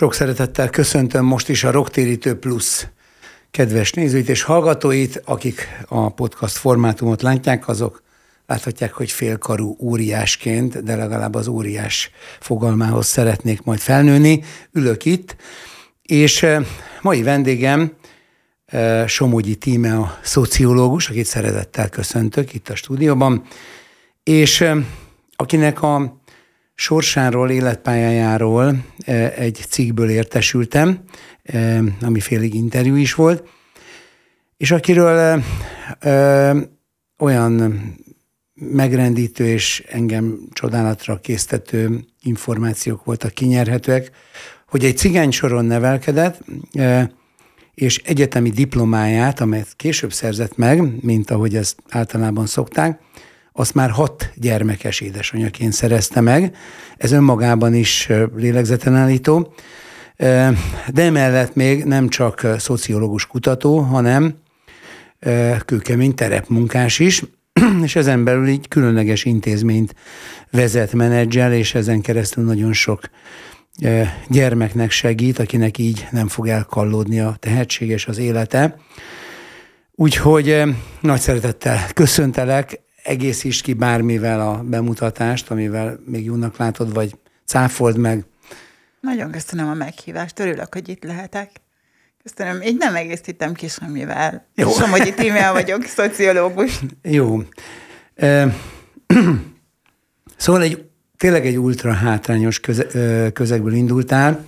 Sok szeretettel köszöntöm most is a Rocktérítő Plus kedves nézőit és hallgatóit, akik a podcast formátumot látják, azok láthatják, hogy félkarú óriásként, de legalább az óriás fogalmához szeretnék majd felnőni. Ülök itt, és eh, mai vendégem eh, Somogyi Tíme a szociológus, akit szeretettel köszöntök itt a stúdióban, és eh, akinek a sorsáról, életpályájáról egy cikkből értesültem, ami félig interjú is volt, és akiről olyan megrendítő és engem csodálatra késztető információk voltak kinyerhetőek, hogy egy cigány soron nevelkedett, és egyetemi diplomáját, amelyet később szerzett meg, mint ahogy ezt általában szokták, azt már hat gyermekes édesanyjaként szerezte meg. Ez önmagában is lélegzetenállító. De emellett még nem csak szociológus kutató, hanem kőkemény terepmunkás is, és ezen belül így különleges intézményt vezet, menedzsel, és ezen keresztül nagyon sok gyermeknek segít, akinek így nem fog elkallódni a tehetséges az élete. Úgyhogy nagy szeretettel köszöntelek, egészíts ki bármivel a bemutatást, amivel még jónak látod, vagy cáfold meg. Nagyon köszönöm a meghívást, örülök, hogy itt lehetek. Köszönöm. Így nem egészítem ki semmivel. Jó. Somogyi Tímea vagyok, szociológus. Jó. Szóval egy, tényleg egy ultra hátrányos köze, közegből indultál,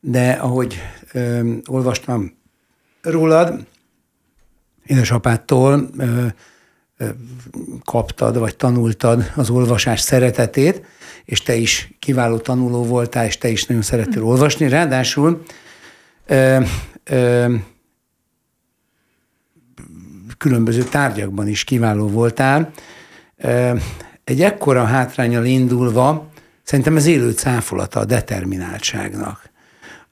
de ahogy olvastam rólad, ö, kaptad, vagy tanultad az olvasás szeretetét, és te is kiváló tanuló voltál, és te is nagyon szerettél olvasni. Ráadásul ö, ö, különböző tárgyakban is kiváló voltál. Ö, egy ekkora hátrányal indulva, szerintem ez élő cáfolata a determináltságnak.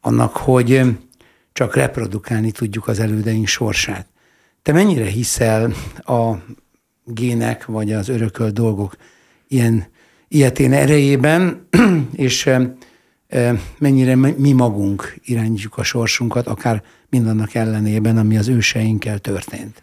Annak, hogy csak reprodukálni tudjuk az elődeink sorsát. Te mennyire hiszel a gének, vagy az örökölt dolgok ilyen ilyetén erejében, és mennyire mi magunk irányítjuk a sorsunkat, akár mindannak ellenében, ami az őseinkkel történt.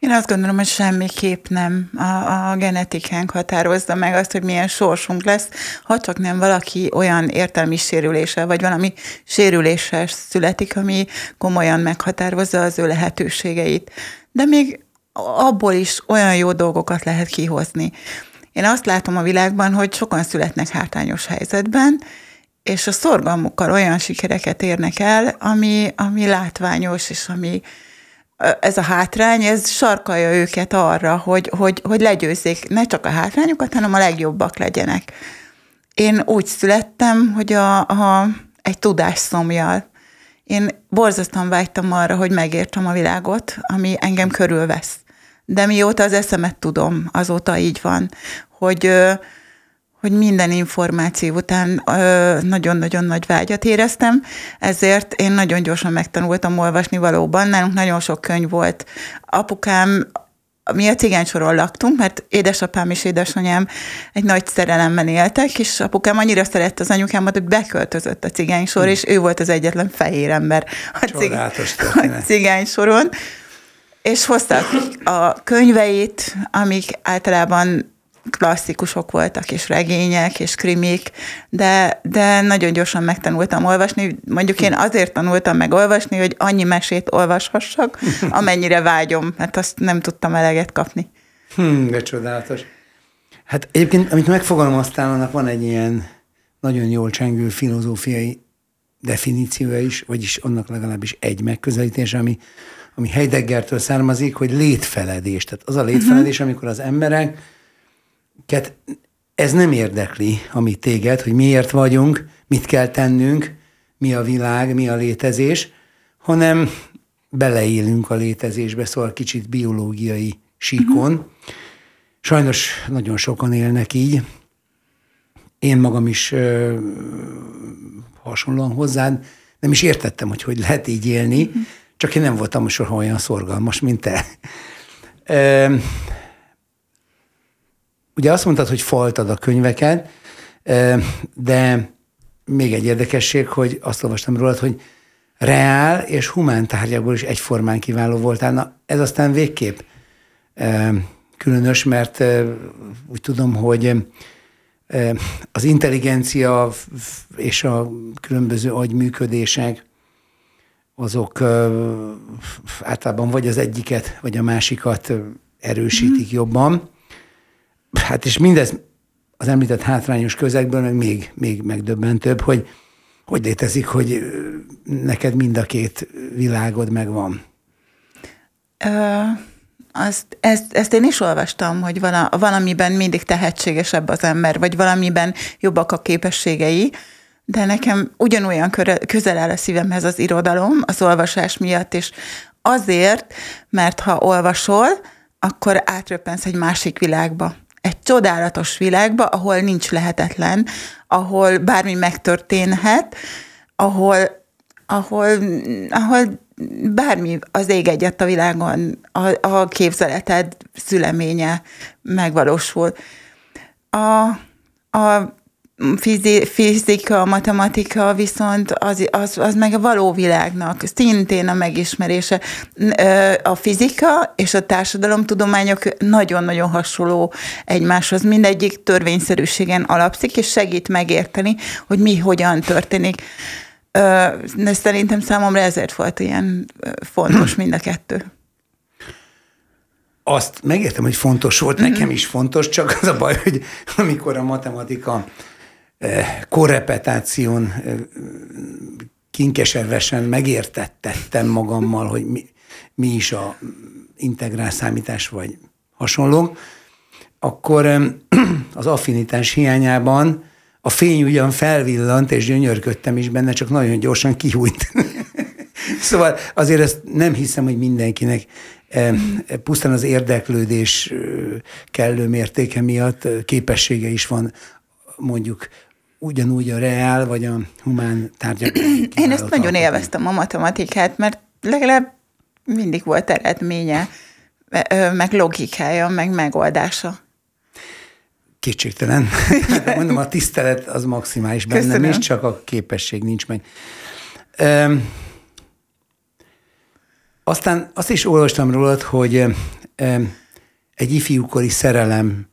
Én azt gondolom, hogy semmiképp nem a, a genetikánk határozza meg azt, hogy milyen sorsunk lesz, ha csak nem valaki olyan értelmi sérüléssel, vagy valami sérüléssel születik, ami komolyan meghatározza az ő lehetőségeit. De még abból is olyan jó dolgokat lehet kihozni. Én azt látom a világban, hogy sokan születnek hátrányos helyzetben, és a szorgalmukkal olyan sikereket érnek el, ami, ami látványos, és ami ez a hátrány, ez sarkalja őket arra, hogy, hogy, hogy legyőzzék ne csak a hátrányokat, hanem a legjobbak legyenek. Én úgy születtem, hogy a, a, egy tudásszomjal. Én borzasztóan vágytam arra, hogy megértsem a világot, ami engem körülvesz. De mióta az eszemet tudom, azóta így van, hogy hogy minden információ után nagyon-nagyon nagy vágyat éreztem, ezért én nagyon gyorsan megtanultam olvasni valóban. Nálunk nagyon sok könyv volt. Apukám mi a cigánysoron laktunk, mert édesapám és édesanyám egy nagy szerelemben éltek, és apukám annyira szerette az anyukámat, hogy beköltözött a cigánysor, hmm. és ő volt az egyetlen fehér ember a, cig- a cigánysoron. És hoztak a könyveit, amik általában klasszikusok voltak, és regények, és krimik, de, de nagyon gyorsan megtanultam olvasni. Mondjuk én azért tanultam meg olvasni, hogy annyi mesét olvashassak, amennyire vágyom, mert azt nem tudtam eleget kapni. Hmm, de csodálatos. Hát egyébként, amit megfogalmaztál, annak van egy ilyen nagyon jól csengő filozófiai definíciója is, vagyis annak legalábbis egy megközelítés, ami, ami Heideggertől származik, hogy létfeledés. Tehát az a létfeledés, uh-huh. amikor az emberek ez nem érdekli, amit téged, hogy miért vagyunk, mit kell tennünk, mi a világ, mi a létezés, hanem beleélünk a létezésbe, szóval kicsit biológiai síkon. Uh-huh. Sajnos nagyon sokan élnek így. Én magam is ö, hasonlóan hozzád nem is értettem, hogy hogy lehet így élni, uh-huh. csak én nem voltam soha olyan szorgalmas, mint te. Ö, Ugye azt mondtad, hogy faltad a könyveket, de még egy érdekesség, hogy azt olvastam rólad, hogy reál és humán tárgyakból is egyformán kiváló voltál. Na, ez aztán végképp különös, mert úgy tudom, hogy az intelligencia és a különböző agyműködések azok általában vagy az egyiket, vagy a másikat erősítik mm. jobban. Hát és mindez az említett hátrányos közegből meg még, még megdöbbentőbb, hogy hogy létezik, hogy neked mind a két világod megvan? Ö, azt, ezt, ezt én is olvastam, hogy vala, valamiben mindig tehetségesebb az ember, vagy valamiben jobbak a képességei, de nekem ugyanolyan közel áll a szívemhez az irodalom, az olvasás miatt, és azért, mert ha olvasol, akkor átröppensz egy másik világba. Egy csodálatos világba, ahol nincs lehetetlen, ahol bármi megtörténhet, ahol, ahol, ahol bármi az ég egyet a világon, a, a képzeleted szüleménye megvalósul. A, a fizika, matematika viszont az, az, az meg a való világnak szintén a megismerése. A fizika és a társadalomtudományok nagyon-nagyon hasonló egymáshoz. Mindegyik törvényszerűségen alapszik, és segít megérteni, hogy mi hogyan történik. De szerintem számomra ezért volt ilyen fontos mind a kettő. Azt megértem, hogy fontos volt, nekem is fontos, csak az a baj, hogy amikor a matematika korrepetáción kinkeservesen megértettettem magammal, hogy mi, mi is a integrál számítás, vagy hasonló, akkor az affinitás hiányában a fény ugyan felvillant, és gyönyörködtem is benne, csak nagyon gyorsan kihújt. szóval azért ezt nem hiszem, hogy mindenkinek pusztán az érdeklődés kellő mértéke miatt képessége is van mondjuk ugyanúgy a reál vagy a humán tárgyak. Én ezt nagyon élveztem a matematikát, mert legalább mindig volt eredménye, meg logikája, meg megoldása. Kétségtelen. Mondom, a tisztelet az maximális bennem Köszönöm. is, csak a képesség nincs meg. Üm, aztán azt is olvastam rólad, hogy üm, egy ifjúkori szerelem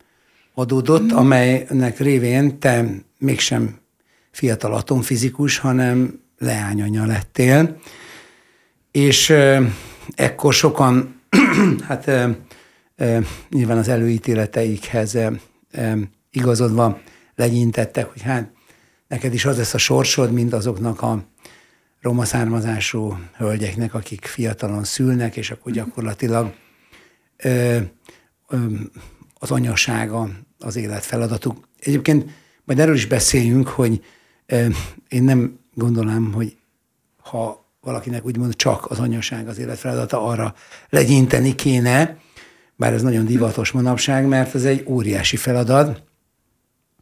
adódott, mm. amelynek révén te mégsem fiatal atomfizikus, hanem leányanya lettél. És ekkor sokan, hát nyilván az előítéleteikhez igazodva legyintettek, hogy hát neked is az lesz a sorsod, mint azoknak a roma származású hölgyeknek, akik fiatalon szülnek, és akkor gyakorlatilag ö, ö, az anyasága az élet feladatuk. Egyébként majd erről is beszéljünk, hogy én nem gondolom, hogy ha valakinek úgymond csak az anyaság az élet feladata, arra legyinteni kéne, bár ez nagyon divatos manapság, mert ez egy óriási feladat,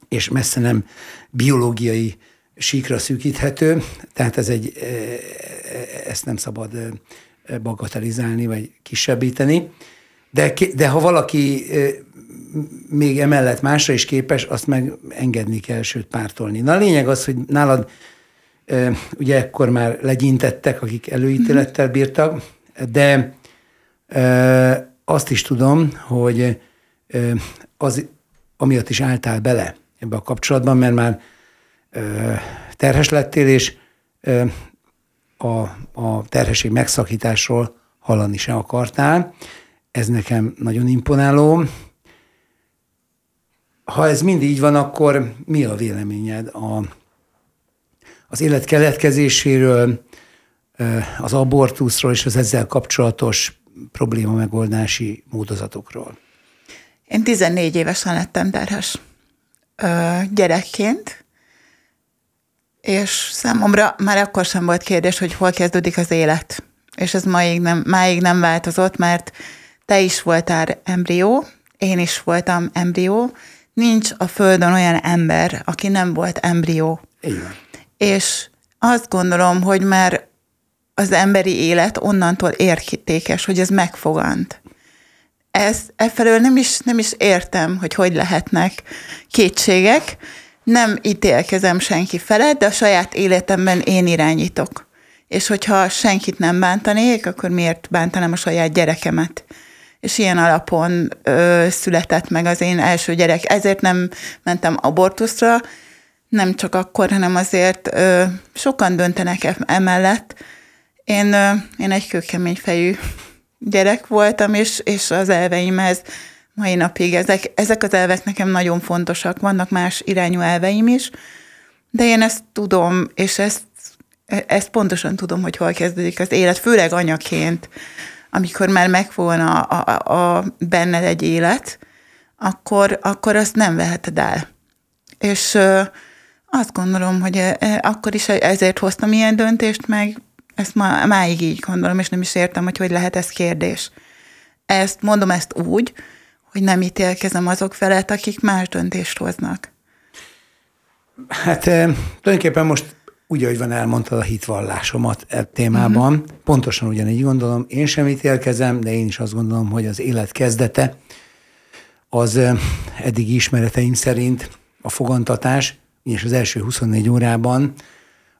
és messze nem biológiai síkra szűkíthető, tehát ez egy, ezt nem szabad bagatelizálni, vagy kisebbíteni. De, de ha valaki még emellett másra is képes, azt meg engedni kell, sőt pártolni. Na a lényeg az, hogy nálad ugye ekkor már legyintettek, akik előítélettel bírtak, de azt is tudom, hogy az, amiatt is álltál bele ebbe a kapcsolatban, mert már terhes lettél, és a, a terhesség megszakításról hallani se akartál. Ez nekem nagyon imponáló, ha ez mind így van, akkor mi a véleményed a, az élet keletkezéséről, az abortuszról és az ezzel kapcsolatos probléma megoldási módozatokról? Én 14 évesen lettem terhes gyerekként, és számomra már akkor sem volt kérdés, hogy hol kezdődik az élet. És ez máig nem, máig nem változott, mert te is voltál embrió, én is voltam embrió, nincs a Földön olyan ember, aki nem volt embrió. Igen. És azt gondolom, hogy már az emberi élet onnantól értékes, hogy ez megfogant. Ez, efelől nem is, nem is értem, hogy hogy lehetnek kétségek, nem ítélkezem senki felett, de a saját életemben én irányítok. És hogyha senkit nem bántanék, akkor miért bántanám a saját gyerekemet? És ilyen alapon ö, született meg az én első gyerek. Ezért nem mentem abortuszra, nem csak akkor, hanem azért ö, sokan döntenek e- emellett. Én, ö, én egy kőkemény fejű gyerek voltam, és, és az elveimhez mai napig ezek, ezek az elvek nekem nagyon fontosak. Vannak más irányú elveim is, de én ezt tudom, és ezt, ezt pontosan tudom, hogy hol kezdődik az élet, főleg anyaként, amikor már megvolna a, a, a benned egy élet, akkor, akkor azt nem veheted el. És azt gondolom, hogy akkor is ezért hoztam ilyen döntést, meg ezt ma, máig így gondolom, és nem is értem, hogy hogy lehet ez kérdés. Ezt mondom ezt úgy, hogy nem ítélkezem azok felett, akik más döntést hoznak. Hát tulajdonképpen most úgy, ahogy van elmondtad a hitvallásomat e témában, uh-huh. pontosan ugyanígy gondolom, én sem ítélkezem, de én is azt gondolom, hogy az élet kezdete az eddig ismereteim szerint a fogantatás, és az első 24 órában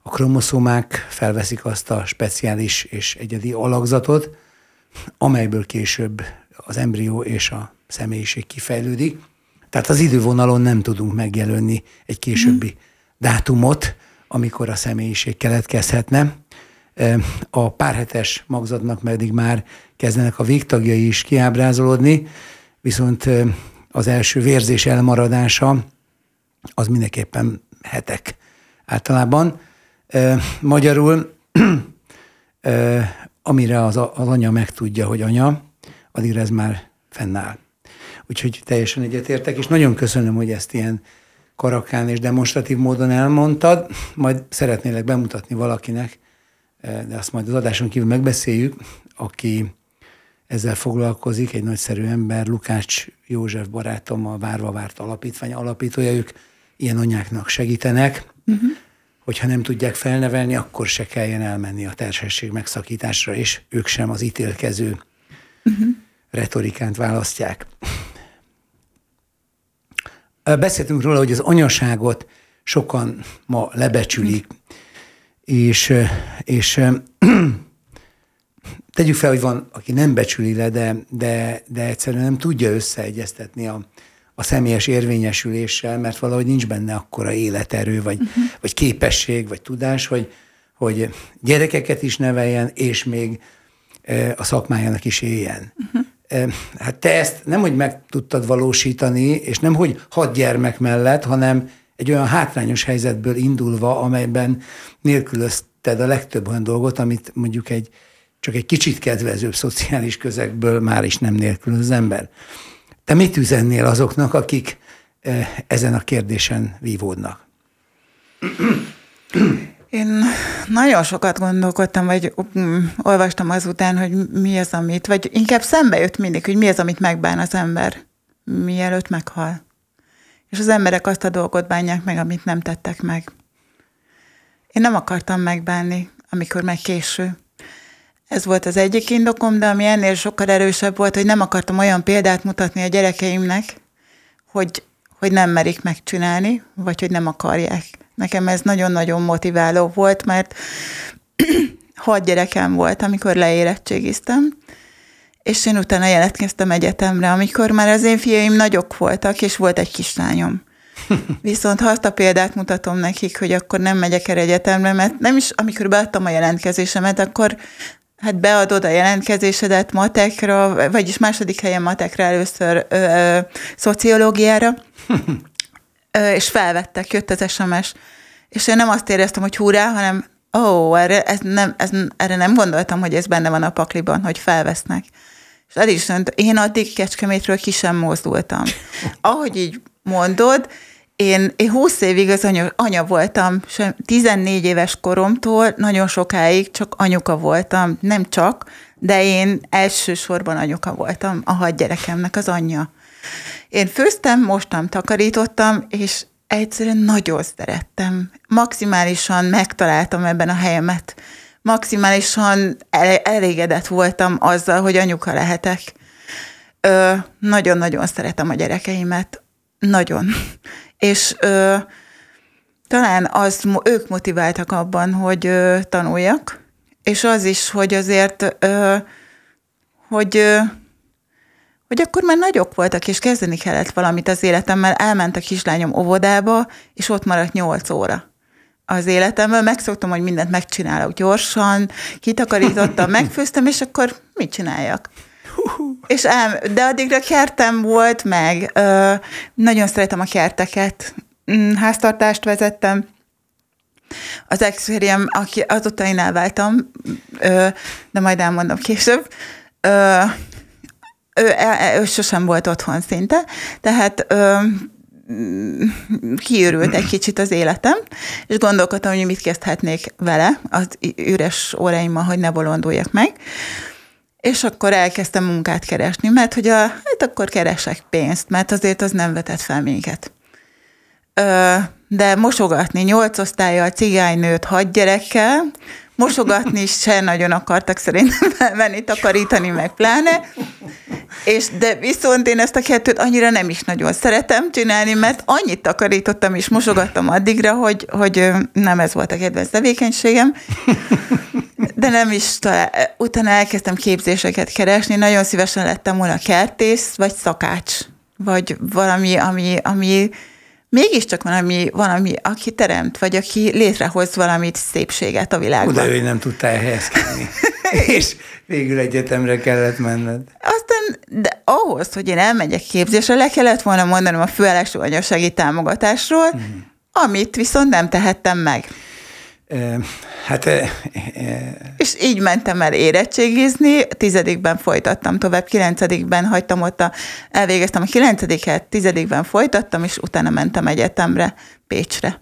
a kromoszomák felveszik azt a speciális és egyedi alakzatot, amelyből később az embrió és a személyiség kifejlődik. Tehát az idővonalon nem tudunk megjelölni egy későbbi mm. dátumot, amikor a személyiség keletkezhetne. A párhetes magzatnak pedig már kezdenek a végtagjai is kiábrázolódni, viszont az első vérzés elmaradása az mindenképpen hetek általában. Magyarul, amire az, anya megtudja, hogy anya, addigra ez már fennáll. Úgyhogy teljesen egyetértek, és nagyon köszönöm, hogy ezt ilyen karakán és demonstratív módon elmondtad. Majd szeretnélek bemutatni valakinek, de azt majd az adáson kívül megbeszéljük, aki ezzel foglalkozik, egy nagyszerű ember, Lukács József barátom, a Várva Várt Alapítvány alapítója, ők ilyen anyáknak segítenek, uh-huh. hogyha nem tudják felnevelni, akkor se kelljen elmenni a terhesség megszakításra, és ők sem az ítélkező uh-huh. retorikánt választják. Beszéltünk róla, hogy az anyaságot sokan ma lebecsülik, és, és tegyük fel, hogy van, aki nem becsüli le, de, de, de egyszerűen nem tudja összeegyeztetni a, a személyes érvényesüléssel, mert valahogy nincs benne akkora életerő, vagy, uh-huh. vagy képesség, vagy tudás, hogy, hogy gyerekeket is neveljen, és még a szakmájának is éljen. Uh-huh. Hát te ezt nem, hogy meg tudtad valósítani, és nem, hogy hat gyermek mellett, hanem egy olyan hátrányos helyzetből indulva, amelyben nélkülözted a legtöbb olyan dolgot, amit mondjuk egy csak egy kicsit kedvezőbb szociális közegből már is nem nélkül az ember. Te mit üzennél azoknak, akik ezen a kérdésen vívódnak? Én nagyon sokat gondolkodtam, vagy um, olvastam azután, hogy mi az, amit, vagy inkább szembe jött mindig, hogy mi az, amit megbán az ember, mielőtt meghal. És az emberek azt a dolgot bánják meg, amit nem tettek meg. Én nem akartam megbánni, amikor meg késő. Ez volt az egyik indokom, de ami ennél sokkal erősebb volt, hogy nem akartam olyan példát mutatni a gyerekeimnek, hogy, hogy nem merik megcsinálni, vagy hogy nem akarják. Nekem ez nagyon-nagyon motiváló volt, mert hat gyerekem volt, amikor leérettségiztem, és én utána jelentkeztem egyetemre, amikor már az én fiaim nagyok voltak, és volt egy kislányom. Viszont ha azt a példát mutatom nekik, hogy akkor nem megyek el egyetemre, mert nem is, amikor beadtam a jelentkezésemet, akkor hát beadod a jelentkezésedet matekra, vagyis második helyen matekra először ö, ö, szociológiára, és felvettek, jött az SMS, és én nem azt éreztem, hogy hurrá, hanem ó, oh, erre, ez nem, ez, erre nem gondoltam, hogy ez benne van a pakliban, hogy felvesznek. És el is én addig Kecskemétről ki sem mozdultam. Ahogy így mondod, én, én 20 évig az anya, anya voltam, 14 éves koromtól nagyon sokáig csak anyuka voltam, nem csak, de én elsősorban anyuka voltam, a hat gyerekemnek az anyja. Én főztem, mostam, takarítottam, és egyszerűen nagyon szerettem. Maximálisan megtaláltam ebben a helyemet. Maximálisan elégedett voltam azzal, hogy anyuka lehetek. Ö, nagyon-nagyon szeretem a gyerekeimet. Nagyon. És ö, talán az, ők motiváltak abban, hogy ö, tanuljak, és az is, hogy azért, ö, hogy ö, hogy akkor már nagyok voltak, és kezdeni kellett valamit az életemmel. Elment a kislányom óvodába, és ott maradt nyolc óra az életemből. Megszoktam, hogy mindent megcsinálok gyorsan, kitakarítottam, megfőztem, és akkor mit csináljak? És el, de addigra kertem volt meg. Ö, nagyon szeretem a kerteket. Mm, háztartást vezettem. Az ex aki azóta én elváltam, ö, de majd elmondom később, ö, ő, ő, ő sosem volt otthon szinte, tehát ö, kiürült egy kicsit az életem, és gondolkodtam, hogy mit kezdhetnék vele az üres óráimmal, hogy ne bolonduljak meg. És akkor elkezdtem munkát keresni, mert hogy a, hát akkor keresek pénzt, mert azért az nem vetett fel minket. Ö, de mosogatni nyolc osztályjal, cigánynőt, hat gyerekkel, mosogatni se nagyon akartak szerintem elmenni, takarítani meg pláne, és de viszont én ezt a kettőt annyira nem is nagyon szeretem csinálni, mert annyit takarítottam és mosogattam addigra, hogy, hogy nem ez volt a kedvenc tevékenységem. De nem is talán, utána elkezdtem képzéseket keresni, nagyon szívesen lettem volna kertész, vagy szakács, vagy valami, ami, ami mégiscsak valami, valami, aki teremt, vagy aki létrehoz valamit, szépséget a világban. De ő nem tudta elhelyezkedni. és végül egyetemre kellett menned. Aztán, de ahhoz, hogy én elmegyek képzésre, le kellett volna mondanom a főállású anyasági támogatásról, mm. amit viszont nem tehettem meg. Hát... És így mentem el érettségizni, tizedikben folytattam tovább, kilencedikben hagytam ott, a, elvégeztem a kilencediket, tizedikben folytattam, és utána mentem egyetemre, Pécsre.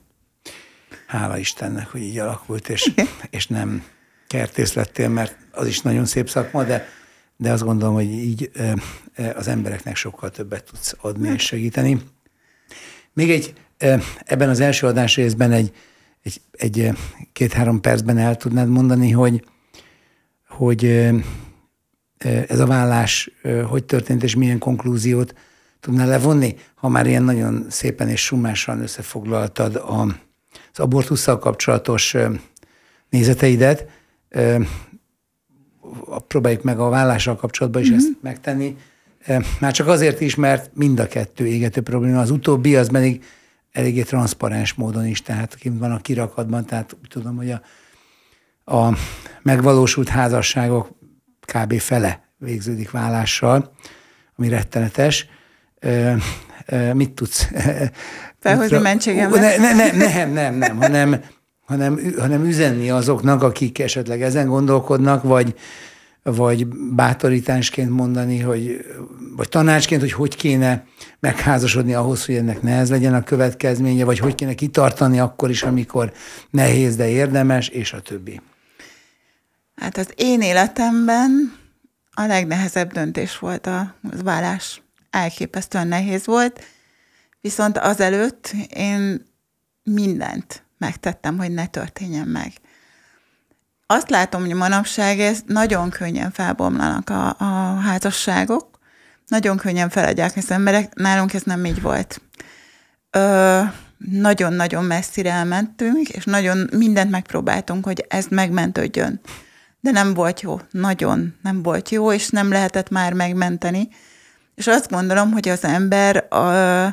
Hála Istennek, hogy így alakult, és, és nem kertész lettél, mert az is nagyon szép szakma, de, de azt gondolom, hogy így az embereknek sokkal többet tudsz adni és segíteni. Még egy, ebben az első adás részben egy, egy, egy két-három percben el tudnád mondani, hogy, hogy ez a vállás hogy történt, és milyen konklúziót tudnál levonni, ha már ilyen nagyon szépen és summásan összefoglaltad a, az abortussal kapcsolatos nézeteidet, próbáljuk meg a vállással kapcsolatban is mm-hmm. ezt megtenni. Már csak azért is, mert mind a kettő égető probléma. Az utóbbi az pedig eléggé transzparens módon is, tehát kint van a kirakatban, tehát úgy tudom, hogy a, a megvalósult házasságok kb. fele végződik vállással, ami rettenetes. mit tudsz? Felhozni mentségemet? Ne, ne, ne, nem, nem, nem, hanem hanem, hanem üzenni azoknak, akik esetleg ezen gondolkodnak, vagy, vagy bátorításként mondani, hogy, vagy tanácsként, hogy hogy kéne megházasodni ahhoz, hogy ennek nehez legyen a következménye, vagy hogy kéne kitartani akkor is, amikor nehéz, de érdemes, és a többi. Hát az én életemben a legnehezebb döntés volt a vállás. Elképesztően nehéz volt, viszont azelőtt én mindent megtettem, hogy ne történjen meg. Azt látom, hogy manapság ez nagyon könnyen felbomlanak a, a házasságok, nagyon könnyen feladják az emberek, nálunk ez nem így volt. Ö, nagyon-nagyon messzire elmentünk, és nagyon mindent megpróbáltunk, hogy ez megmentődjön. De nem volt jó, nagyon nem volt jó, és nem lehetett már megmenteni. És azt gondolom, hogy az ember ö,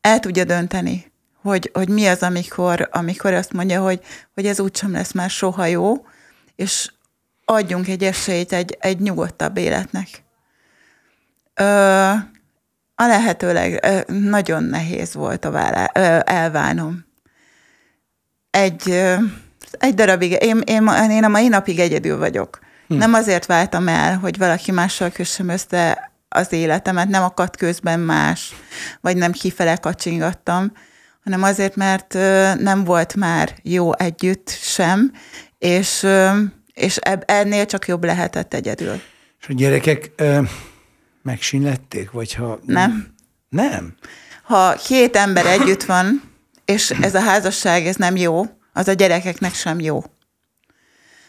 el tudja dönteni, hogy, hogy mi az, amikor, amikor azt mondja, hogy, hogy ez úgysem lesz már soha jó, és adjunk egy esélyt egy, egy nyugodtabb életnek. Ö, a lehetőleg nagyon nehéz volt a vállá, ö, elválnom. Egy, ö, egy darabig, én, én, én a mai napig egyedül vagyok. Hm. Nem azért váltam el, hogy valaki mással kössem össze az életemet, nem akadt közben más, vagy nem kifele kacsingattam, hanem azért, mert nem volt már jó együtt sem, és, és ennél csak jobb lehetett egyedül. És a gyerekek megsínlették, vagy ha... Nem. Nem? Ha két ember együtt van, és ez a házasság, ez nem jó, az a gyerekeknek sem jó.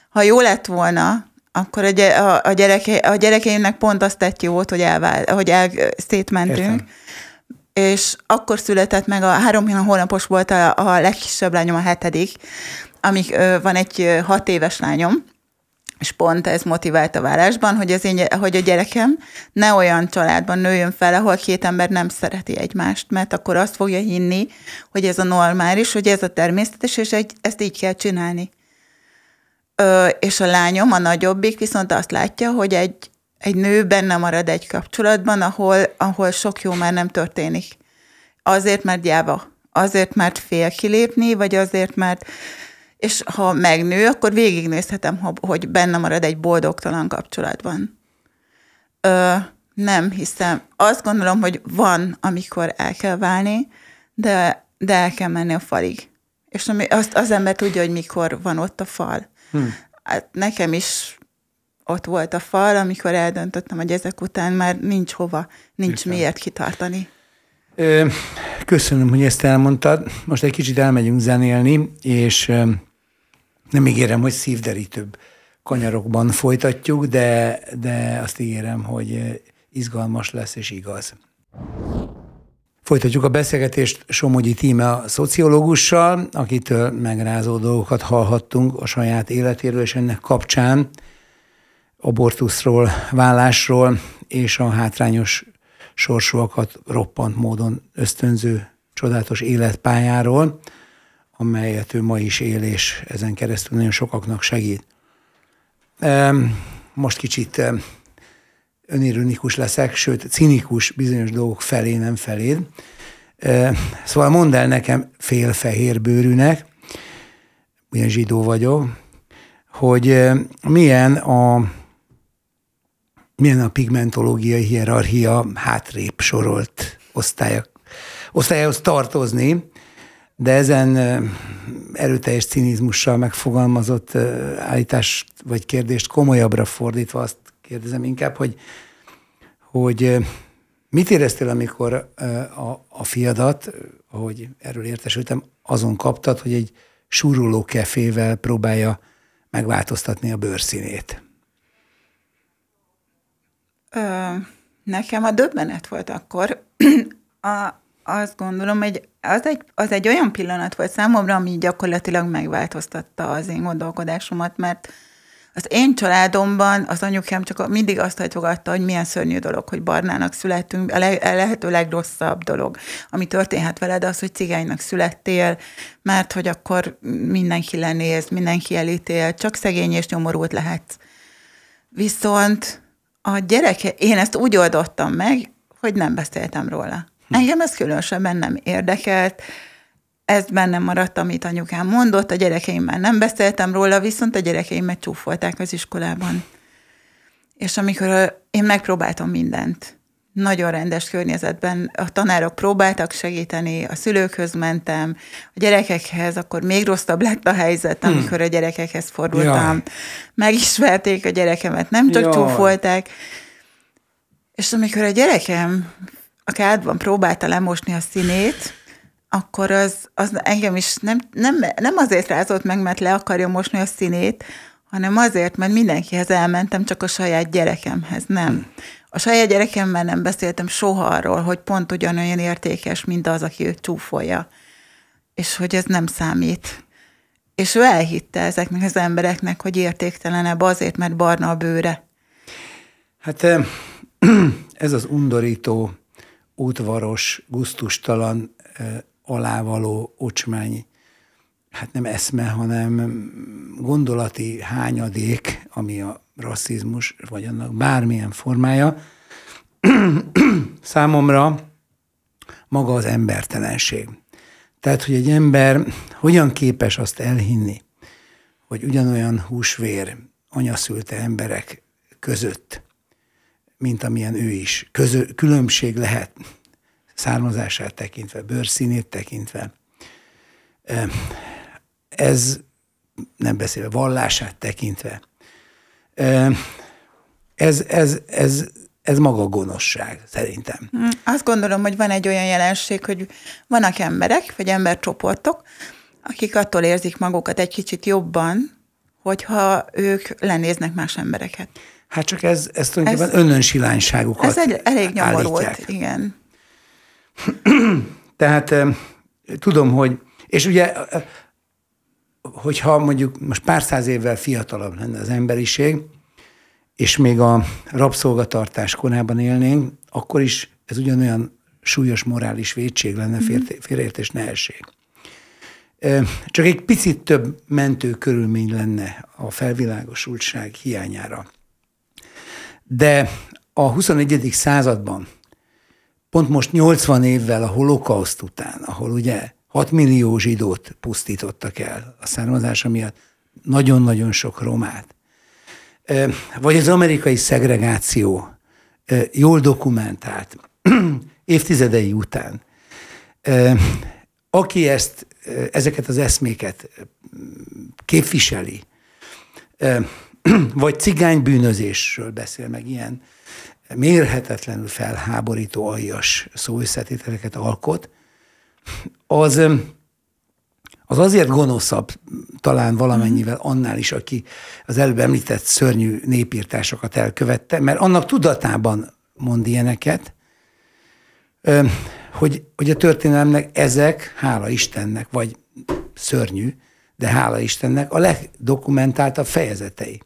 Ha jó lett volna, akkor a, gy- a, gyereke, a gyerekeimnek pont azt tett jót, hogy, elvál, hogy el, szétmentünk, Értem és akkor született meg, a három hónapos volt a, a legkisebb lányom, a hetedik, amik van egy hat éves lányom, és pont ez motivált a vállásban, hogy, az én, hogy a gyerekem ne olyan családban nőjön fel, ahol két ember nem szereti egymást, mert akkor azt fogja hinni, hogy ez a normális, hogy ez a természetes, és egy, ezt így kell csinálni. Ö, és a lányom, a nagyobbik viszont azt látja, hogy egy, egy nő benne marad egy kapcsolatban, ahol, ahol sok jó már nem történik. Azért, mert gyáva. Azért, mert fél kilépni, vagy azért, mert és ha megnő, akkor végignézhetem, hogy benne marad egy boldogtalan kapcsolatban. Ö, nem hiszem. Azt gondolom, hogy van, amikor el kell válni, de, de el kell menni a falig. És ami, azt az ember tudja, hogy mikor van ott a fal. Hmm. Hát nekem is ott volt a fal, amikor eldöntöttem, hogy ezek után már nincs hova, nincs Értem. miért kitartani. Köszönöm, hogy ezt elmondtad. Most egy kicsit elmegyünk zenélni, és nem ígérem, hogy szívderítőbb kanyarokban folytatjuk, de, de azt ígérem, hogy izgalmas lesz és igaz. Folytatjuk a beszélgetést Somogyi Tíme a szociológussal, akitől megrázó dolgokat hallhattunk a saját életéről, és ennek kapcsán abortuszról, vállásról és a hátrányos sorsúakat roppant módon ösztönző csodálatos életpályáról, amelyet ő ma is él, és ezen keresztül nagyon sokaknak segít. Most kicsit önironikus leszek, sőt, cinikus bizonyos dolgok felé, nem feléd. Szóval mondd el nekem félfehér bőrűnek, ugyan zsidó vagyok, hogy milyen a, milyen a pigmentológiai hierarchia hátrébb sorolt osztályok, osztályhoz tartozni, de ezen erőteljes cinizmussal megfogalmazott állítást vagy kérdést komolyabbra fordítva azt kérdezem inkább, hogy, hogy mit éreztél, amikor a, a fiadat, ahogy erről értesültem, azon kaptad, hogy egy suruló kefével próbálja megváltoztatni a bőrszínét? Ö, nekem a döbbenet volt akkor. A, azt gondolom, hogy az egy, az egy olyan pillanat volt számomra, ami gyakorlatilag megváltoztatta az én gondolkodásomat, mert az én családomban az anyukám csak mindig azt hajtogatta, hogy milyen szörnyű dolog, hogy barnának születtünk, a, le, a lehető legrosszabb dolog, ami történhet veled, az, hogy cigánynak születtél, mert hogy akkor mindenki lenéz, mindenki elítél, csak szegény és nyomorult lehetsz. Viszont a gyereke, én ezt úgy oldottam meg, hogy nem beszéltem róla. Engem ez különösebben nem érdekelt, ez bennem maradt, amit anyukám mondott, a gyerekeimmel nem beszéltem róla, viszont a gyerekeimet csúfolták az iskolában. És amikor én megpróbáltam mindent, nagyon rendes környezetben a tanárok próbáltak segíteni, a szülőkhöz mentem, a gyerekekhez, akkor még rosszabb lett a helyzet, hmm. amikor a gyerekekhez fordultam. Jaj. Megismerték a gyerekemet, nem csak Jaj. csúfolták. És amikor a gyerekem a kádban próbálta lemosni a színét, akkor az, az engem is nem, nem, nem azért rázott meg, mert le akarja mosni a színét, hanem azért, mert mindenkihez elmentem, csak a saját gyerekemhez nem. A saját gyerekemmel nem beszéltem soha arról, hogy pont ugyanolyan értékes, mint az, aki őt csúfolja. És hogy ez nem számít. És ő elhitte ezeknek az embereknek, hogy értéktelenebb azért, mert barna a bőre. Hát ez az undorító útvaros, guztustalan, alávaló ocsmány, hát nem eszme, hanem gondolati hányadék, ami a rasszizmus, vagy annak bármilyen formája, számomra maga az embertelenség. Tehát, hogy egy ember hogyan képes azt elhinni, hogy ugyanolyan húsvér anyaszülte emberek között mint amilyen ő is. Közö, különbség lehet származását tekintve, bőrszínét tekintve. Ez nem beszélve, vallását tekintve. Ez, ez, ez, ez maga gonoszság, szerintem. Hm, azt gondolom, hogy van egy olyan jelenség, hogy vannak emberek, vagy embercsoportok, akik attól érzik magukat egy kicsit jobban, hogyha ők lenéznek más embereket. Hát csak ez, ez tulajdonképpen ez, önönsilányságukat Ez egy elég nyomorult, igen. Tehát tudom, hogy, és ugye, hogyha mondjuk most pár száz évvel fiatalabb lenne az emberiség, és még a rabszolgatartás korában élnénk, akkor is ez ugyanolyan súlyos morális védség lenne, mhm. félreértés nehesség. Csak egy picit több mentő körülmény lenne a felvilágosultság hiányára. De a 21. században, pont most 80 évvel a holokauszt után, ahol ugye 6 millió zsidót pusztítottak el a származása miatt, nagyon-nagyon sok romát, vagy az amerikai szegregáció jól dokumentált évtizedei után, aki ezt, ezeket az eszméket képviseli, vagy cigánybűnözésről beszél meg ilyen mérhetetlenül felháborító aljas szóösszetételeket alkot, az, az azért gonoszabb talán valamennyivel annál is, aki az előbb említett szörnyű népírtásokat elkövette, mert annak tudatában mond ilyeneket, hogy, hogy a történelemnek ezek, hála Istennek, vagy szörnyű, de hála Istennek a legdokumentáltabb fejezetei.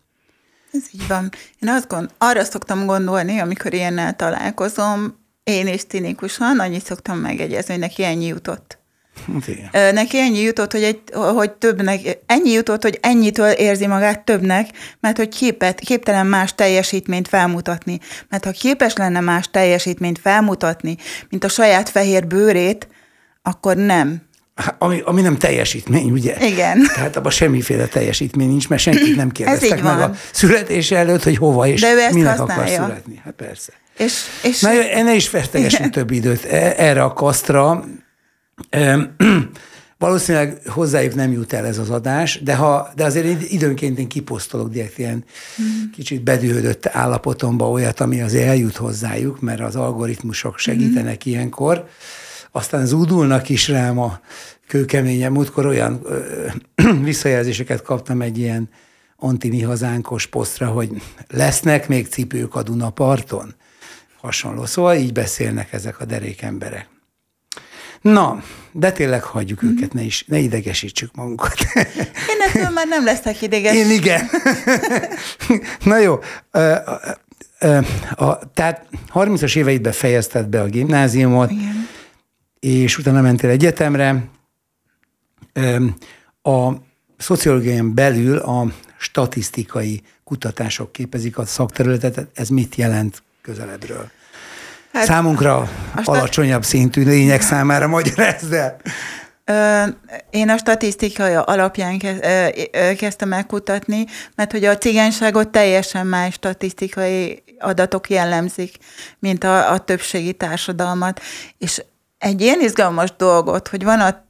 Ez így van. Én azt gond, arra szoktam gondolni, amikor ilyennel találkozom, én is cinikusan, annyit szoktam megegyezni, hogy neki ennyi jutott. Igen. Neki ennyi jutott, hogy, egy, hogy többnek, ennyi jutott, hogy ennyitől érzi magát többnek, mert hogy képet, képtelen más teljesítményt felmutatni. Mert ha képes lenne más teljesítményt felmutatni, mint a saját fehér bőrét, akkor nem. Ami, ami nem teljesítmény, ugye? Igen. Tehát abban semmiféle teljesítmény nincs, mert senkit nem kérdeztek meg van. a születése előtt, hogy hova és minek akar születni. Hát persze. És, és... Na, enne is fertegessünk több időt e- erre a kasztra. Valószínűleg hozzájuk nem jut el ez az adás, de, ha, de azért időnként én kiposztolok direkt ilyen mm. kicsit bedühödött állapotomba olyat, ami azért eljut hozzájuk, mert az algoritmusok segítenek mm. ilyenkor. Aztán zúdulnak is rám a kőkeményen. Múltkor olyan ö, visszajelzéseket kaptam egy ilyen antini hazánkos posztra, hogy lesznek még cipők a Dunaparton? Hasonló. Szóval így beszélnek ezek a derék emberek. Na, de tényleg hagyjuk mm-hmm. őket, ne, is, ne idegesítsük magunkat. Én ettől már nem leszek ideges. Én igen. Na jó. A, a, tehát 30-as éveidben fejezted be a gimnáziumot, igen. és utána mentél egyetemre. A szociológián belül a statisztikai kutatások képezik a szakterületet. Ez mit jelent közelebbről? Hát, Számunkra alacsonyabb szintű lények számára magyarázd el. Én a statisztikai alapján kezdtem el kutatni, mert hogy a cigányságot teljesen más statisztikai adatok jellemzik, mint a, a többségi társadalmat. És egy ilyen izgalmas dolgot, hogy van a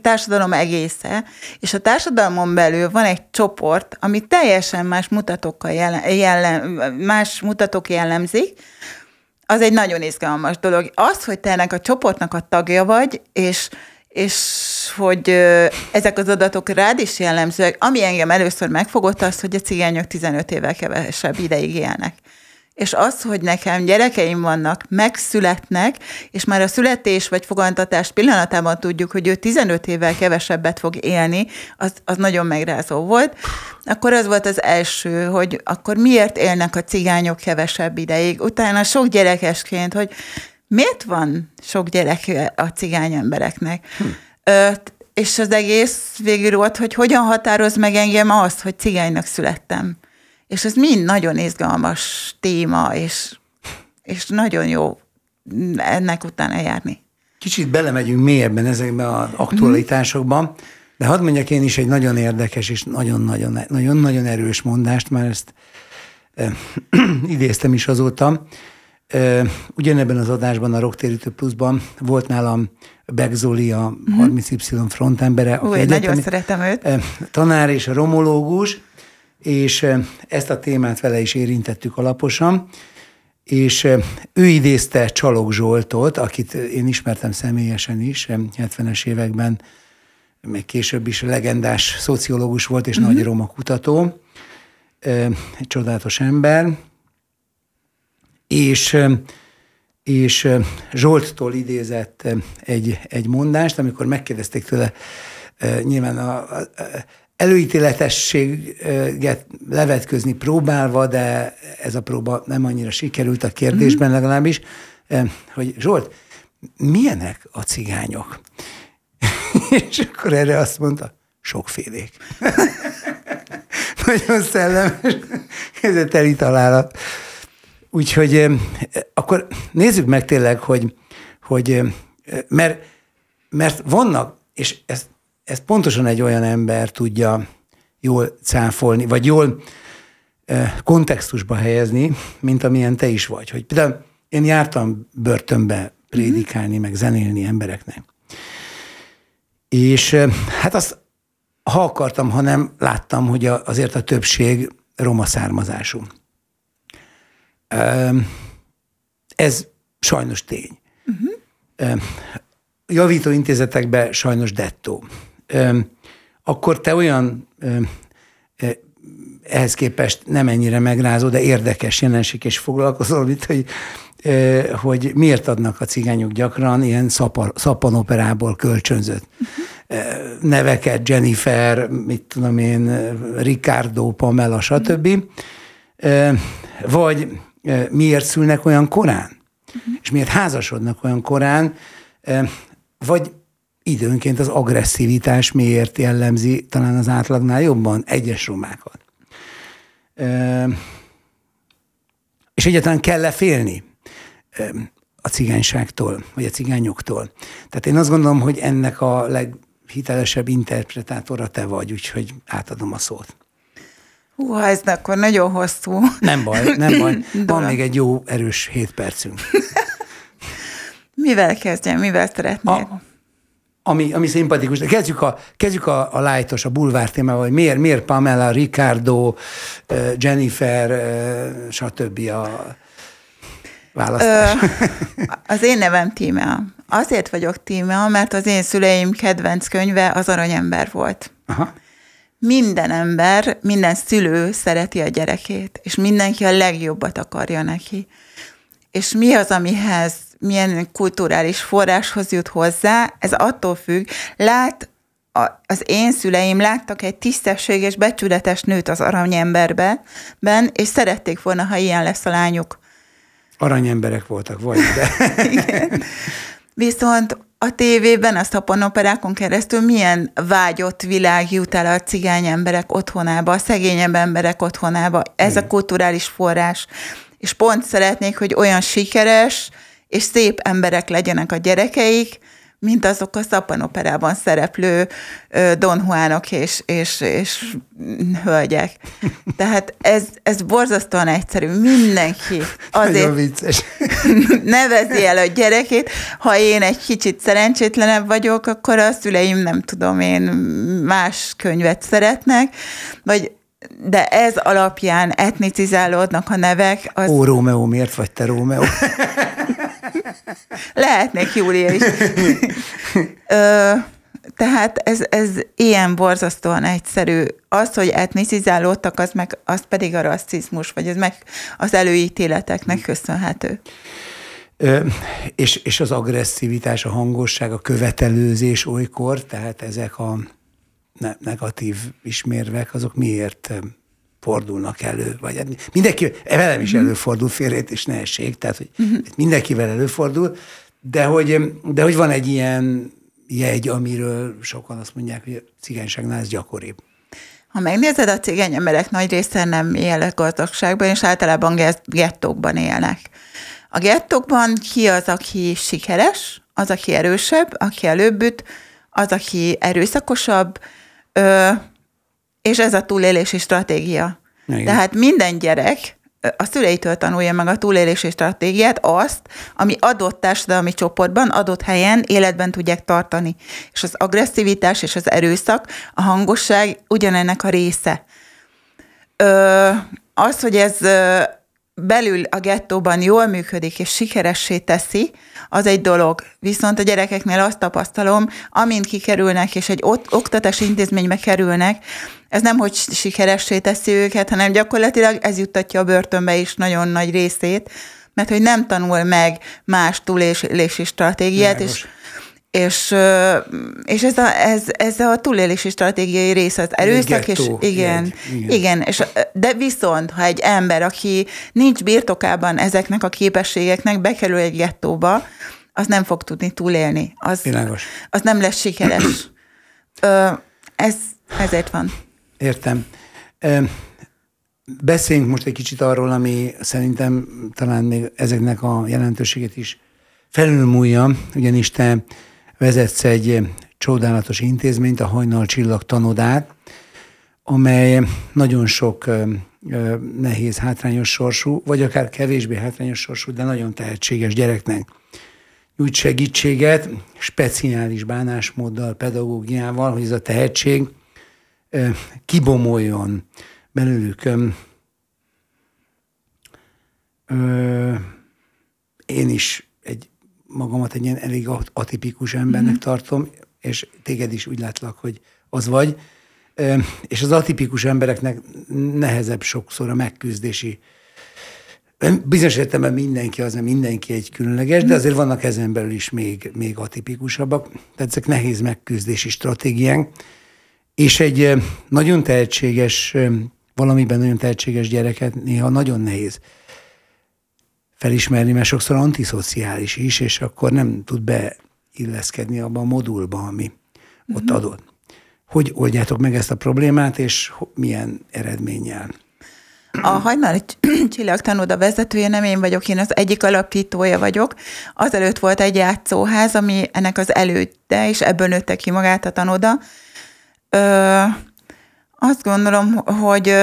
társadalom egésze, és a társadalmon belül van egy csoport, ami teljesen más mutatókkal jellem, jellem, más mutatók jellemzik, az egy nagyon izgalmas dolog. Az, hogy te ennek a csoportnak a tagja vagy, és és hogy ezek az adatok rád is jellemzőek. Ami engem először megfogott, az, hogy a cigányok 15 évvel kevesebb ideig élnek és az, hogy nekem gyerekeim vannak, megszületnek, és már a születés vagy fogantatás pillanatában tudjuk, hogy ő 15 évvel kevesebbet fog élni, az, az nagyon megrázó volt. Akkor az volt az első, hogy akkor miért élnek a cigányok kevesebb ideig. Utána sok gyerekesként, hogy miért van sok gyerek a cigány embereknek. Hm. Ö, és az egész végül volt, hogy hogyan határoz meg engem az, hogy cigánynak születtem. És ez mind nagyon izgalmas téma, és, és nagyon jó ennek utána járni. Kicsit belemegyünk mélyebben ezekben az aktualitásokban, de hadd mondjak én is egy nagyon érdekes és nagyon-nagyon erős mondást, mert ezt e, idéztem is azóta. E, ugyanebben az adásban, a Rocktérítő Pluszban volt nálam Begzoli, a 30Y mhm. frontembere. Új, nagyon szeretem őt. E, tanár és romológus, és ezt a témát vele is érintettük alaposan, és ő idézte Csalog Zsoltot, akit én ismertem személyesen is, 70-es években, még később is legendás szociológus volt, és uh-huh. nagy roma kutató, egy csodálatos ember, és és Zsolttól idézett egy, egy mondást, amikor megkérdezték tőle, nyilván a, a, előítéletességet levetközni próbálva, de ez a próba nem annyira sikerült a kérdésben mm. legalábbis, hogy Zsolt, milyenek a cigányok? és akkor erre azt mondta, sokfélék. Nagyon szellemes, ez a teli találat. Úgyhogy akkor nézzük meg tényleg, hogy, hogy mert, mert vannak, és ezt, ezt pontosan egy olyan ember tudja jól cáfolni, vagy jól kontextusba helyezni, mint amilyen te is vagy. Hogy például én jártam börtönbe prédikálni, meg zenélni embereknek. És hát azt, ha akartam, ha nem, láttam, hogy azért a többség roma származású. Ez sajnos tény. Uh-huh. Javító intézetekben sajnos dettó. Akkor te olyan ehhez képest nem ennyire megrázó, de érdekes jelenség, és foglalkozol itt, hogy, hogy miért adnak a cigányok gyakran ilyen szapar, szappanoperából kölcsönzött neveket, Jennifer, mit tudom én, Ricardo, Pamela, stb. Vagy miért szülnek olyan korán, uh-huh. és miért házasodnak olyan korán, vagy időnként az agresszivitás miért jellemzi talán az átlagnál jobban egyes romákat. És egyáltalán kell-e félni a cigányságtól, vagy a cigányoktól? Tehát én azt gondolom, hogy ennek a leghitelesebb interpretátora te vagy, úgyhogy átadom a szót. Hú, ez akkor nagyon hosszú. Nem baj, nem baj. Van még egy jó, erős hét percünk. mivel kezdjem, mivel szeretnél? A, ami, ami szimpatikus. De kezdjük a, kezdjük a, a lájtos, a bulvár témával, hogy miért, miért Pamela, Ricardo, Jennifer, stb. a választás. Ö, az én nevem Tímea. Azért vagyok Tímea, mert az én szüleim kedvenc könyve az Aranyember volt. Aha minden ember, minden szülő szereti a gyerekét, és mindenki a legjobbat akarja neki. És mi az, amihez, milyen kulturális forráshoz jut hozzá, ez attól függ, lát az én szüleim láttak egy tisztességes, becsületes nőt az aranyemberben, és szerették volna, ha ilyen lesz a lányuk. Aranyemberek voltak, vagy de. Igen. Viszont a tévében, a szapanoperákon keresztül milyen vágyott világ jut el a cigány emberek otthonába, a szegényebb emberek otthonába. Ez a kulturális forrás. És pont szeretnék, hogy olyan sikeres és szép emberek legyenek a gyerekeik, mint azok a szappanoperában szereplő Don Juanok és, és, és hölgyek. Tehát ez, ez borzasztóan egyszerű. Mindenki azért vicces. nevezi el a gyerekét. Ha én egy kicsit szerencsétlenebb vagyok, akkor a szüleim nem tudom én más könyvet szeretnek, vagy de ez alapján etnicizálódnak a nevek. Az... Ó, Rómeó, miért vagy te Rómeó? Lehetnék Júlia is. Ö, tehát ez, ez ilyen borzasztóan egyszerű. Az, hogy etnicizálódtak, az, meg, az pedig a rasszizmus, vagy ez meg az előítéleteknek köszönhető. Ö, és, és az agresszivitás, a hangosság, a követelőzés olykor, tehát ezek a negatív ismérvek, azok miért fordulnak elő, vagy hát mindenki, velem is mhm. előfordul félrét és ne essék, tehát hogy uh-huh. mindenkivel előfordul, de hogy, de hogy van egy ilyen jegy, amiről sokan azt mondják, hogy a cigányságnál ez gyakoribb. Ha megnézed, a cigány emberek nagy része nem él gazdagságban, és általában gettókban élnek. A gettókban ki az, aki sikeres, az, aki erősebb, aki előbb üt, az, aki erőszakosabb, Ö, és ez a túlélési stratégia. Igen. Tehát minden gyerek a szüleitől tanulja meg a túlélési stratégiát, azt, ami adott társadalmi csoportban, adott helyen életben tudják tartani. És az agresszivitás és az erőszak, a hangosság ugyanennek a része. Ö, az, hogy ez belül a gettóban jól működik és sikeressé teszi, az egy dolog. Viszont a gyerekeknél azt tapasztalom, amint kikerülnek és egy oktatási intézménybe kerülnek, ez nem hogy sikeressé teszi őket, hanem gyakorlatilag ez juttatja a börtönbe is nagyon nagy részét, mert hogy nem tanul meg más túlélési stratégiát, és és, és ez, a, ez, ez a túlélési stratégiai része az erőszak, és igen, egy, igen, igen. És, de viszont, ha egy ember, aki nincs birtokában ezeknek a képességeknek, bekerül egy gettóba, az nem fog tudni túlélni. Az, Világos. az nem lesz sikeres. Ö, ez, ezért van. Értem. Beszéljünk most egy kicsit arról, ami szerintem talán még ezeknek a jelentőséget is felülmúlja, ugyanis te vezetsz egy csodálatos intézményt, a Hajnal Csillag tanodát, amely nagyon sok nehéz, hátrányos sorsú, vagy akár kevésbé hátrányos sorsú, de nagyon tehetséges gyereknek nyújt segítséget, speciális bánásmóddal, pedagógiával, hogy ez a tehetség kibomoljon belőlük. Én is magamat egy ilyen elég atipikus embernek mm-hmm. tartom, és téged is úgy látlak, hogy az vagy. És az atipikus embereknek nehezebb sokszor a megküzdési Bizonyos értelemben mindenki az, nem mindenki egy különleges, de azért vannak ezen belül is még, még atipikusabbak. Tehát ezek nehéz megküzdési stratégiánk. És egy nagyon tehetséges, valamiben nagyon tehetséges gyereket néha nagyon nehéz felismerni, mert sokszor antiszociális is, és akkor nem tud beilleszkedni abba a modulba, ami uh-huh. ott mhm. adott. Hogy oldjátok meg ezt a problémát, és milyen eredménnyel? A Hajnali Csillag tanóda vezetője nem én vagyok, én az egyik alapítója vagyok. Azelőtt volt egy játszóház, ami ennek az előtte, és ebből nőtte ki magát a tanóda. Ö, azt gondolom, hogy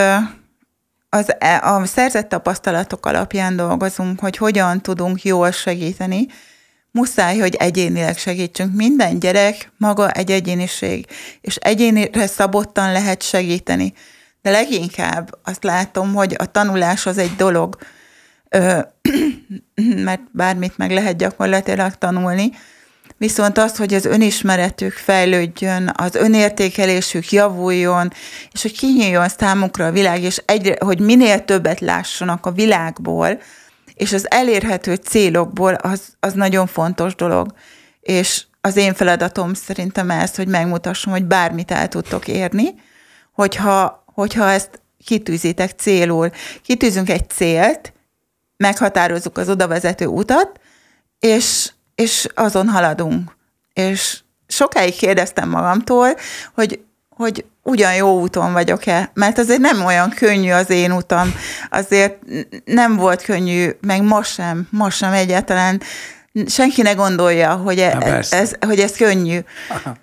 az, e, a szerzett tapasztalatok alapján dolgozunk, hogy hogyan tudunk jól segíteni, muszáj, hogy egyénileg segítsünk. Minden gyerek maga egy egyéniség, és egyénire szabottan lehet segíteni. De leginkább azt látom, hogy a tanulás az egy dolog, mert bármit meg lehet gyakorlatilag tanulni, viszont az, hogy az önismeretük fejlődjön, az önértékelésük javuljon, és hogy kinyíljon számukra a világ, és egyre, hogy minél többet lássanak a világból, és az elérhető célokból, az, az nagyon fontos dolog. És az én feladatom szerintem ez, hogy megmutassam, hogy bármit el tudtok érni, hogyha, hogyha ezt kitűzitek célul. Kitűzünk egy célt, meghatározzuk az odavezető utat, és és azon haladunk. És sokáig kérdeztem magamtól, hogy, hogy ugyan jó úton vagyok-e, mert azért nem olyan könnyű az én utam, azért nem volt könnyű, meg most sem, most sem egyáltalán, senki ne gondolja, hogy, e, ez, hogy ez könnyű. Aha.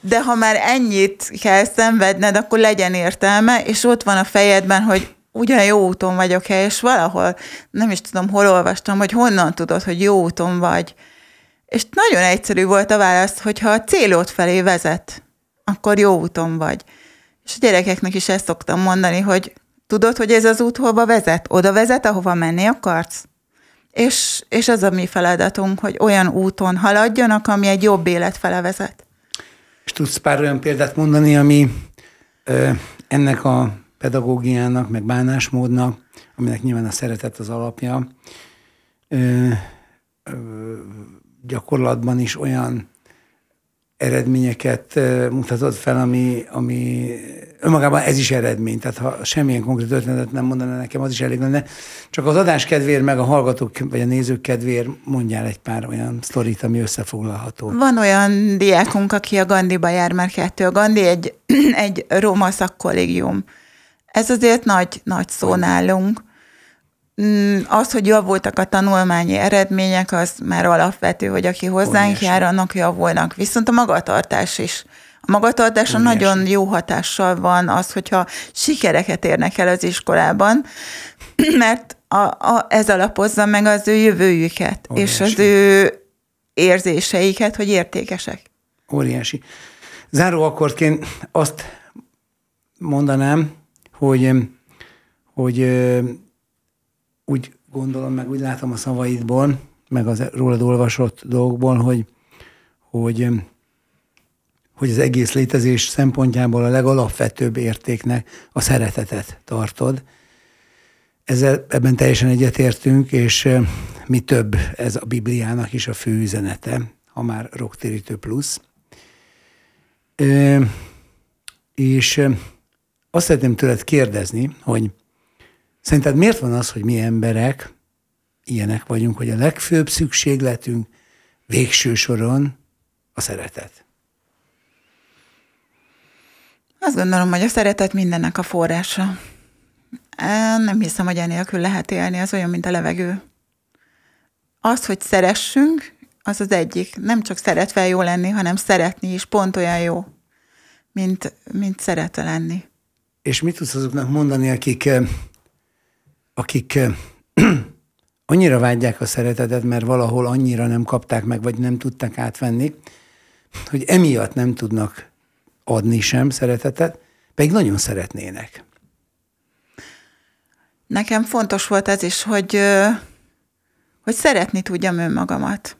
De ha már ennyit kell szenvedned, akkor legyen értelme, és ott van a fejedben, hogy ugyan jó úton vagyok-e, és valahol, nem is tudom, hol olvastam, hogy honnan tudod, hogy jó úton vagy. És nagyon egyszerű volt a válasz, hogyha a célod felé vezet, akkor jó úton vagy. És a gyerekeknek is ezt szoktam mondani, hogy tudod, hogy ez az út hova vezet? Oda vezet, ahova menni akarsz? És, és az a mi feladatunk, hogy olyan úton haladjanak, ami egy jobb élet fele vezet. És tudsz pár olyan példát mondani, ami ö, ennek a pedagógiának, meg bánásmódnak, aminek nyilván a szeretet az alapja, ö, ö, gyakorlatban is olyan eredményeket mutatott fel, ami, ami önmagában ez is eredmény. Tehát ha semmilyen konkrét ötletet nem mondaná nekem, az is elég lenne. Csak az adás kedvéért, meg a hallgatók vagy a nézők kedvéért mondjál egy pár olyan sztorit, ami összefoglalható. Van olyan diákunk, aki a Gandiba jár már kettő. A Gandhi egy, egy roma szakkollégium. Ez azért nagy, nagy szó nálunk. Mm, az, hogy javultak a tanulmányi eredmények, az már alapvető, hogy aki hozzánk Óriási. jár, annak javulnak. Viszont a magatartás is. A magatartása Óriási. nagyon jó hatással van az, hogyha sikereket érnek el az iskolában, mert a, a, ez alapozza meg az ő jövőjüket, Óriási. és az ő érzéseiket, hogy értékesek. Óriási. Záró akkordként azt mondanám, hogy, hogy úgy gondolom, meg úgy látom a szavaidból, meg az rólad olvasott dolgokból, hogy, hogy, hogy az egész létezés szempontjából a legalapvetőbb értéknek a szeretetet tartod. ezzel, ebben teljesen egyetértünk, és mi több, ez a Bibliának is a fő üzenete, ha már rocktérítő plusz. És azt szeretném tőled kérdezni, hogy szerinted miért van az, hogy mi emberek ilyenek vagyunk, hogy a legfőbb szükségletünk végső soron a szeretet? Azt gondolom, hogy a szeretet mindennek a forrása. Nem hiszem, hogy enélkül lehet élni, az olyan, mint a levegő. Az, hogy szeressünk, az az egyik. Nem csak szeretve jó lenni, hanem szeretni is pont olyan jó, mint, mint szeretve lenni. És mit tudsz azoknak mondani, akik, akik annyira vágyják a szeretetet, mert valahol annyira nem kapták meg, vagy nem tudták átvenni, hogy emiatt nem tudnak adni sem szeretetet, pedig nagyon szeretnének. Nekem fontos volt ez is, hogy, hogy szeretni tudjam önmagamat.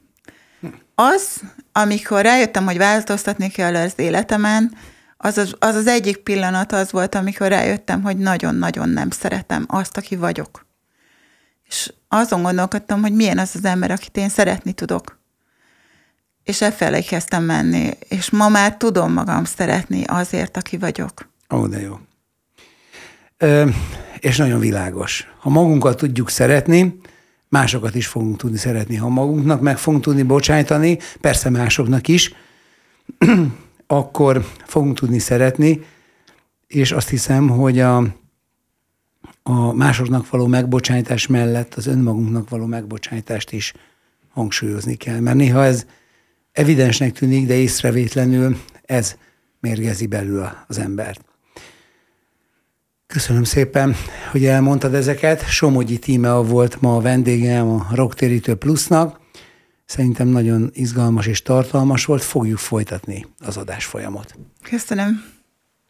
Az, amikor rájöttem, hogy változtatni kell az életemen, az az, az az egyik pillanat az volt, amikor rájöttem, hogy nagyon-nagyon nem szeretem azt, aki vagyok. És azon gondolkodtam, hogy milyen az az ember, akit én szeretni tudok. És e felé kezdtem menni, és ma már tudom magam szeretni azért, aki vagyok. Ó, de jó. Ö, és nagyon világos. Ha magunkat tudjuk szeretni, másokat is fogunk tudni szeretni. Ha magunknak meg fogunk tudni bocsájtani, persze másoknak is, akkor fogunk tudni szeretni, és azt hiszem, hogy a, a másoknak való megbocsájtás mellett az önmagunknak való megbocsájtást is hangsúlyozni kell. Mert néha ez evidensnek tűnik, de észrevétlenül ez mérgezi belül az embert. Köszönöm szépen, hogy elmondtad ezeket. Somogyi Tíme volt ma a vendégem a Rocktérítő Plusznak. Szerintem nagyon izgalmas és tartalmas volt, fogjuk folytatni az adás folyamot. Köszönöm.